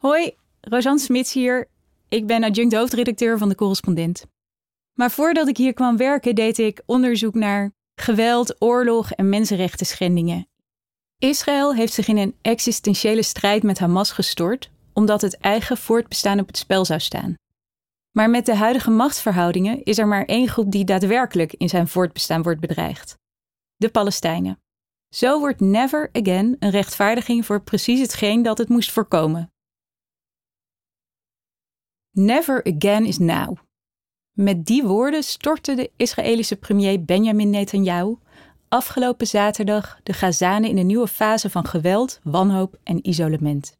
Hoi, Rosanne Smits hier. Ik ben adjunct hoofdredacteur van de Correspondent. Maar voordat ik hier kwam werken, deed ik onderzoek naar geweld, oorlog en mensenrechten schendingen. Israël heeft zich in een existentiële strijd met Hamas gestort, omdat het eigen voortbestaan op het spel zou staan. Maar met de huidige machtsverhoudingen is er maar één groep die daadwerkelijk in zijn voortbestaan wordt bedreigd: de Palestijnen. Zo wordt never again een rechtvaardiging voor precies hetgeen dat het moest voorkomen. Never again is now. Met die woorden stortte de Israëlische premier Benjamin Netanyahu afgelopen zaterdag de Gazanen in een nieuwe fase van geweld, wanhoop en isolement.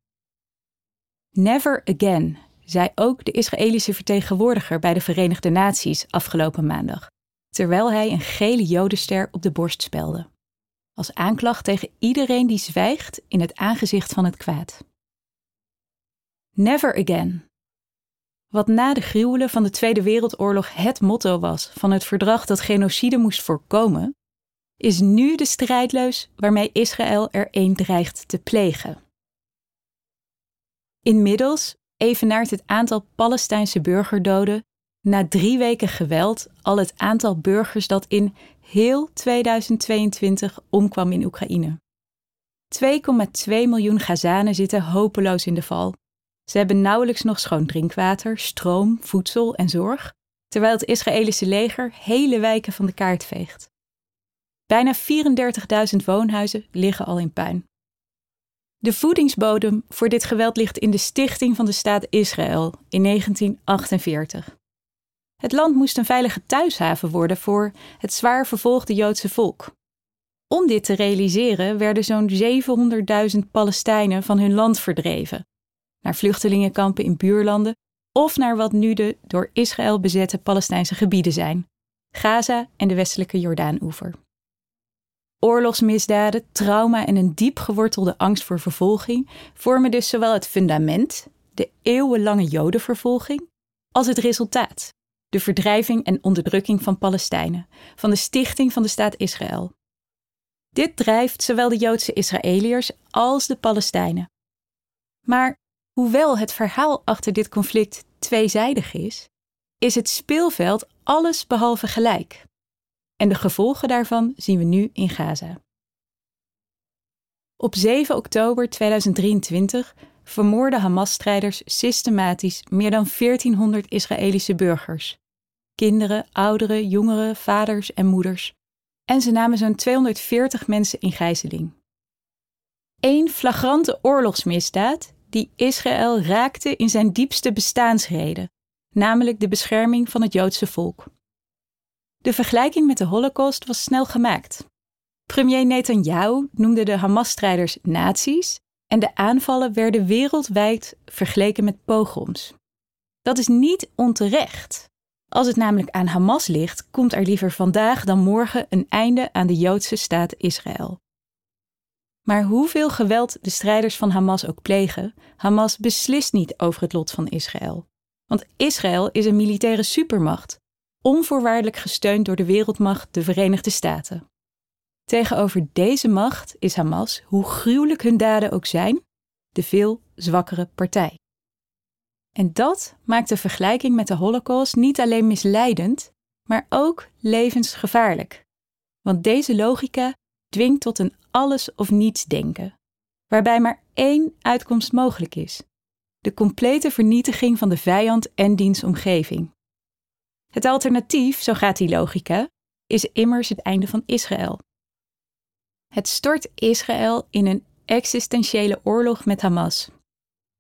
Never again, zei ook de Israëlische vertegenwoordiger bij de Verenigde Naties afgelopen maandag, terwijl hij een gele jodenster op de borst spelde. Als aanklacht tegen iedereen die zwijgt in het aangezicht van het kwaad. Never again, wat na de gruwelen van de Tweede Wereldoorlog het motto was van het verdrag dat genocide moest voorkomen, is nu de strijdleus waarmee Israël er een dreigt te plegen. Inmiddels evenaart het aantal Palestijnse burgerdoden na drie weken geweld al het aantal burgers dat in heel 2022 omkwam in Oekraïne. 2,2 miljoen Gazanen zitten hopeloos in de val ze hebben nauwelijks nog schoon drinkwater, stroom, voedsel en zorg, terwijl het Israëlische leger hele wijken van de kaart veegt. Bijna 34.000 woonhuizen liggen al in puin. De voedingsbodem voor dit geweld ligt in de stichting van de staat Israël in 1948. Het land moest een veilige thuishaven worden voor het zwaar vervolgde Joodse volk. Om dit te realiseren werden zo'n 700.000 Palestijnen van hun land verdreven naar vluchtelingenkampen in buurlanden of naar wat nu de door Israël bezette Palestijnse gebieden zijn: Gaza en de westelijke Jordaanoever. Oorlogsmisdaden, trauma en een diep gewortelde angst voor vervolging vormen dus zowel het fundament, de eeuwenlange Jodenvervolging, als het resultaat, de verdrijving en onderdrukking van Palestijnen, van de stichting van de staat Israël. Dit drijft zowel de Joodse Israëliërs als de Palestijnen. Maar Hoewel het verhaal achter dit conflict tweezijdig is, is het speelveld alles behalve gelijk. En de gevolgen daarvan zien we nu in Gaza. Op 7 oktober 2023 vermoorden Hamas-strijders systematisch meer dan 1400 Israëlische burgers. Kinderen, ouderen, jongeren, vaders en moeders. En ze namen zo'n 240 mensen in gijzeling. Eén flagrante oorlogsmisdaad die Israël raakte in zijn diepste bestaansreden, namelijk de bescherming van het Joodse volk. De vergelijking met de Holocaust was snel gemaakt. Premier Netanyahu noemde de Hamas-strijders nazi's en de aanvallen werden wereldwijd vergeleken met pogroms. Dat is niet onterecht. Als het namelijk aan Hamas ligt, komt er liever vandaag dan morgen een einde aan de Joodse staat Israël. Maar hoeveel geweld de strijders van Hamas ook plegen, Hamas beslist niet over het lot van Israël. Want Israël is een militaire supermacht, onvoorwaardelijk gesteund door de wereldmacht de Verenigde Staten. Tegenover deze macht is Hamas, hoe gruwelijk hun daden ook zijn, de veel zwakkere partij. En dat maakt de vergelijking met de Holocaust niet alleen misleidend, maar ook levensgevaarlijk. Want deze logica dwingt tot een alles of niets denken, waarbij maar één uitkomst mogelijk is: de complete vernietiging van de vijand en diens omgeving. Het alternatief, zo gaat die logica, is immers het einde van Israël. Het stort Israël in een existentiële oorlog met Hamas.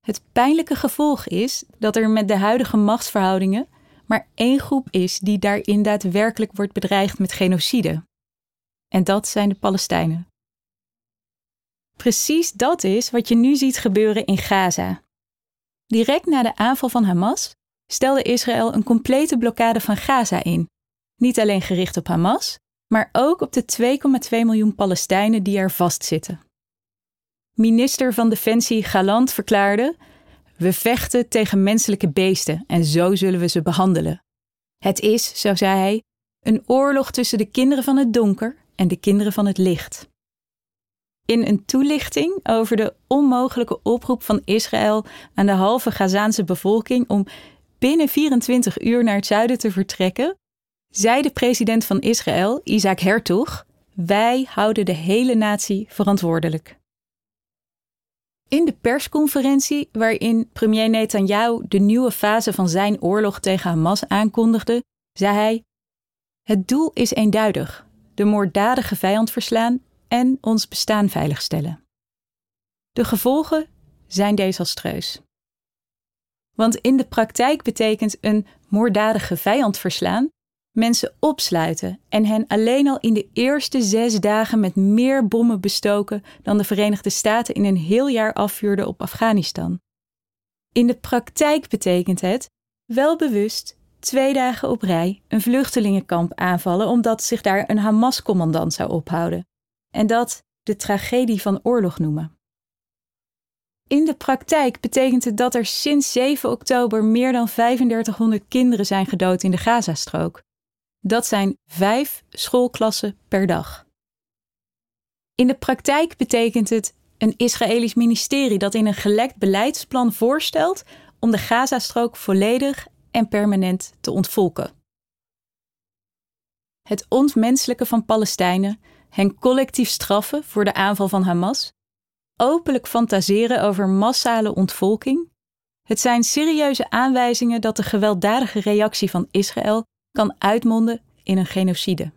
Het pijnlijke gevolg is dat er met de huidige machtsverhoudingen maar één groep is die daarin daadwerkelijk wordt bedreigd met genocide. En dat zijn de Palestijnen. Precies dat is wat je nu ziet gebeuren in Gaza. Direct na de aanval van Hamas stelde Israël een complete blokkade van Gaza in. Niet alleen gericht op Hamas, maar ook op de 2,2 miljoen Palestijnen die er vastzitten. Minister van Defensie Galant verklaarde: We vechten tegen menselijke beesten en zo zullen we ze behandelen. Het is, zo zei hij, een oorlog tussen de kinderen van het donker en de kinderen van het licht. in een toelichting over de onmogelijke oproep van Israël aan de halve Gazaanse bevolking om binnen 24 uur naar het zuiden te vertrekken, zei de president van Israël, Isaac Herzog, wij houden de hele natie verantwoordelijk. In de persconferentie waarin premier Netanyahu de nieuwe fase van zijn oorlog tegen Hamas aankondigde, zei hij: Het doel is eenduidig: de moorddadige vijand verslaan en ons bestaan veiligstellen. De gevolgen zijn desastreus. Want in de praktijk betekent een moorddadige vijand verslaan mensen opsluiten en hen alleen al in de eerste zes dagen met meer bommen bestoken dan de Verenigde Staten in een heel jaar afvuurden op Afghanistan. In de praktijk betekent het wel bewust twee dagen op rij een vluchtelingenkamp aanvallen omdat zich daar een Hamas-commandant zou ophouden. En dat de tragedie van oorlog noemen. In de praktijk betekent het dat er sinds 7 oktober meer dan 3500 kinderen zijn gedood in de Gazastrook. Dat zijn vijf schoolklassen per dag. In de praktijk betekent het een Israëlisch ministerie dat in een gelekt beleidsplan voorstelt om de Gazastrook volledig en permanent te ontvolken. Het ontmenselijken van Palestijnen, hen collectief straffen voor de aanval van Hamas, openlijk fantaseren over massale ontvolking. Het zijn serieuze aanwijzingen dat de gewelddadige reactie van Israël kan uitmonden in een genocide.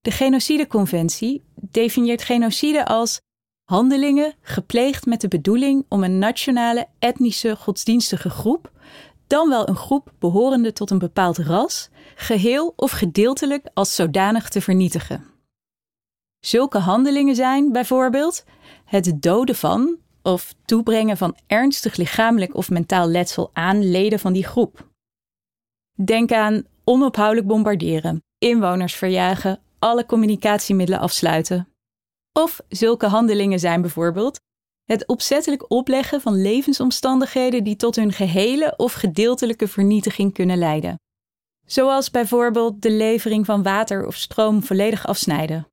De Genocideconventie definieert genocide als handelingen gepleegd met de bedoeling om een nationale etnische godsdienstige groep, dan wel een groep behorende tot een bepaald ras, geheel of gedeeltelijk als zodanig te vernietigen. Zulke handelingen zijn bijvoorbeeld het doden van of toebrengen van ernstig lichamelijk of mentaal letsel aan leden van die groep. Denk aan onophoudelijk bombarderen, inwoners verjagen, alle communicatiemiddelen afsluiten. Of zulke handelingen zijn bijvoorbeeld het opzettelijk opleggen van levensomstandigheden die tot hun gehele of gedeeltelijke vernietiging kunnen leiden. Zoals bijvoorbeeld de levering van water of stroom volledig afsnijden.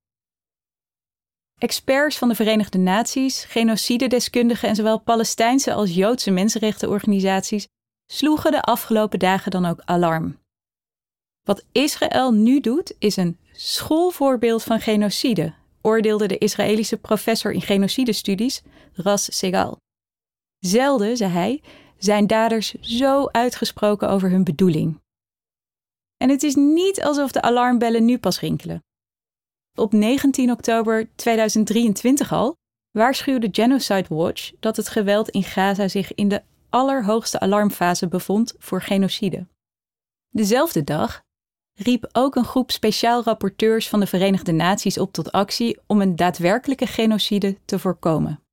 Experts van de Verenigde Naties, genocidedeskundigen en zowel Palestijnse als Joodse mensenrechtenorganisaties sloegen de afgelopen dagen dan ook alarm. Wat Israël nu doet, is een schoolvoorbeeld van genocide, oordeelde de Israëlische professor in genocidestudies Ras Segal. Zelden, zei hij, zijn daders zo uitgesproken over hun bedoeling. En het is niet alsof de alarmbellen nu pas rinkelen. Op 19 oktober 2023 al waarschuwde Genocide Watch dat het geweld in Gaza zich in de allerhoogste alarmfase bevond voor genocide. Dezelfde dag riep ook een groep speciaal rapporteurs van de Verenigde Naties op tot actie om een daadwerkelijke genocide te voorkomen.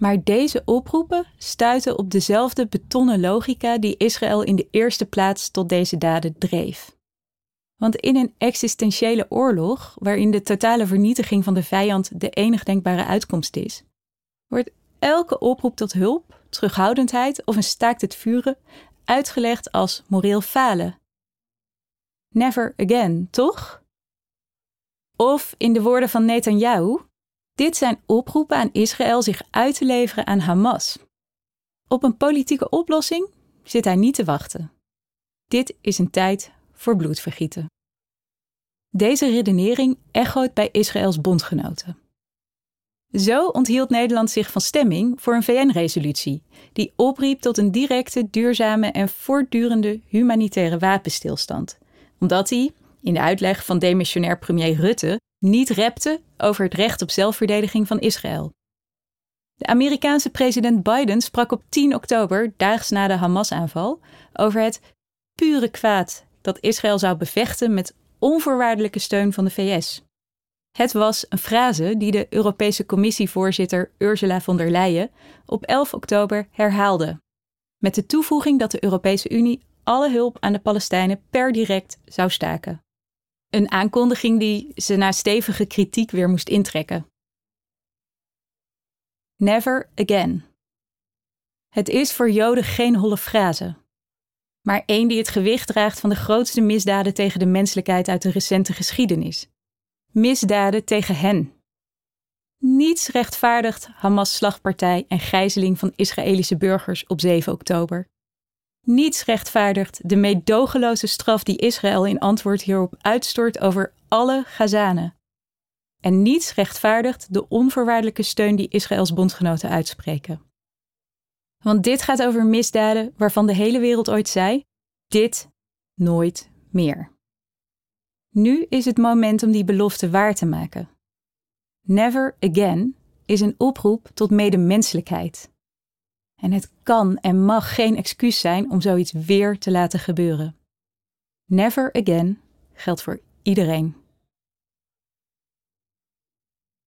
Maar deze oproepen stuiten op dezelfde betonnen logica die Israël in de eerste plaats tot deze daden dreef. Want in een existentiële oorlog, waarin de totale vernietiging van de vijand de enig denkbare uitkomst is, wordt elke oproep tot hulp, terughoudendheid of een staakt het vuren uitgelegd als moreel falen never again, toch? Of in de woorden van Netanyahu: dit zijn oproepen aan Israël zich uit te leveren aan Hamas. Op een politieke oplossing zit hij niet te wachten. Dit is een tijd voor bloedvergieten. Deze redenering echoot bij Israëls bondgenoten. Zo onthield Nederland zich van stemming voor een VN-resolutie die opriep tot een directe, duurzame en voortdurende humanitaire wapenstilstand, omdat hij, in de uitleg van demissionair premier Rutte, niet repte over het recht op zelfverdediging van Israël. De Amerikaanse president Biden sprak op 10 oktober, daags na de Hamas-aanval, over het pure kwaad dat Israël zou bevechten met onvoorwaardelijke steun van de VS. Het was een frase die de Europese Commissievoorzitter Ursula von der Leyen op 11 oktober herhaalde, met de toevoeging dat de Europese Unie alle hulp aan de Palestijnen per direct zou staken. Een aankondiging die ze na stevige kritiek weer moest intrekken. Never again. Het is voor Joden geen holle frase, maar één die het gewicht draagt van de grootste misdaden tegen de menselijkheid uit de recente geschiedenis. Misdaden tegen hen. Niets rechtvaardigt Hamas' slagpartij en gijzeling van Israëlische burgers op 7 oktober. Niets rechtvaardigt de meedogenloze straf die Israël in antwoord hierop uitstort over alle Gazanen. En niets rechtvaardigt de onvoorwaardelijke steun die Israëls bondgenoten uitspreken. Want dit gaat over misdaden waarvan de hele wereld ooit zei: dit nooit meer. Nu is het moment om die belofte waar te maken. Never again is een oproep tot medemenselijkheid. En het kan en mag geen excuus zijn om zoiets weer te laten gebeuren. Never again geldt voor iedereen.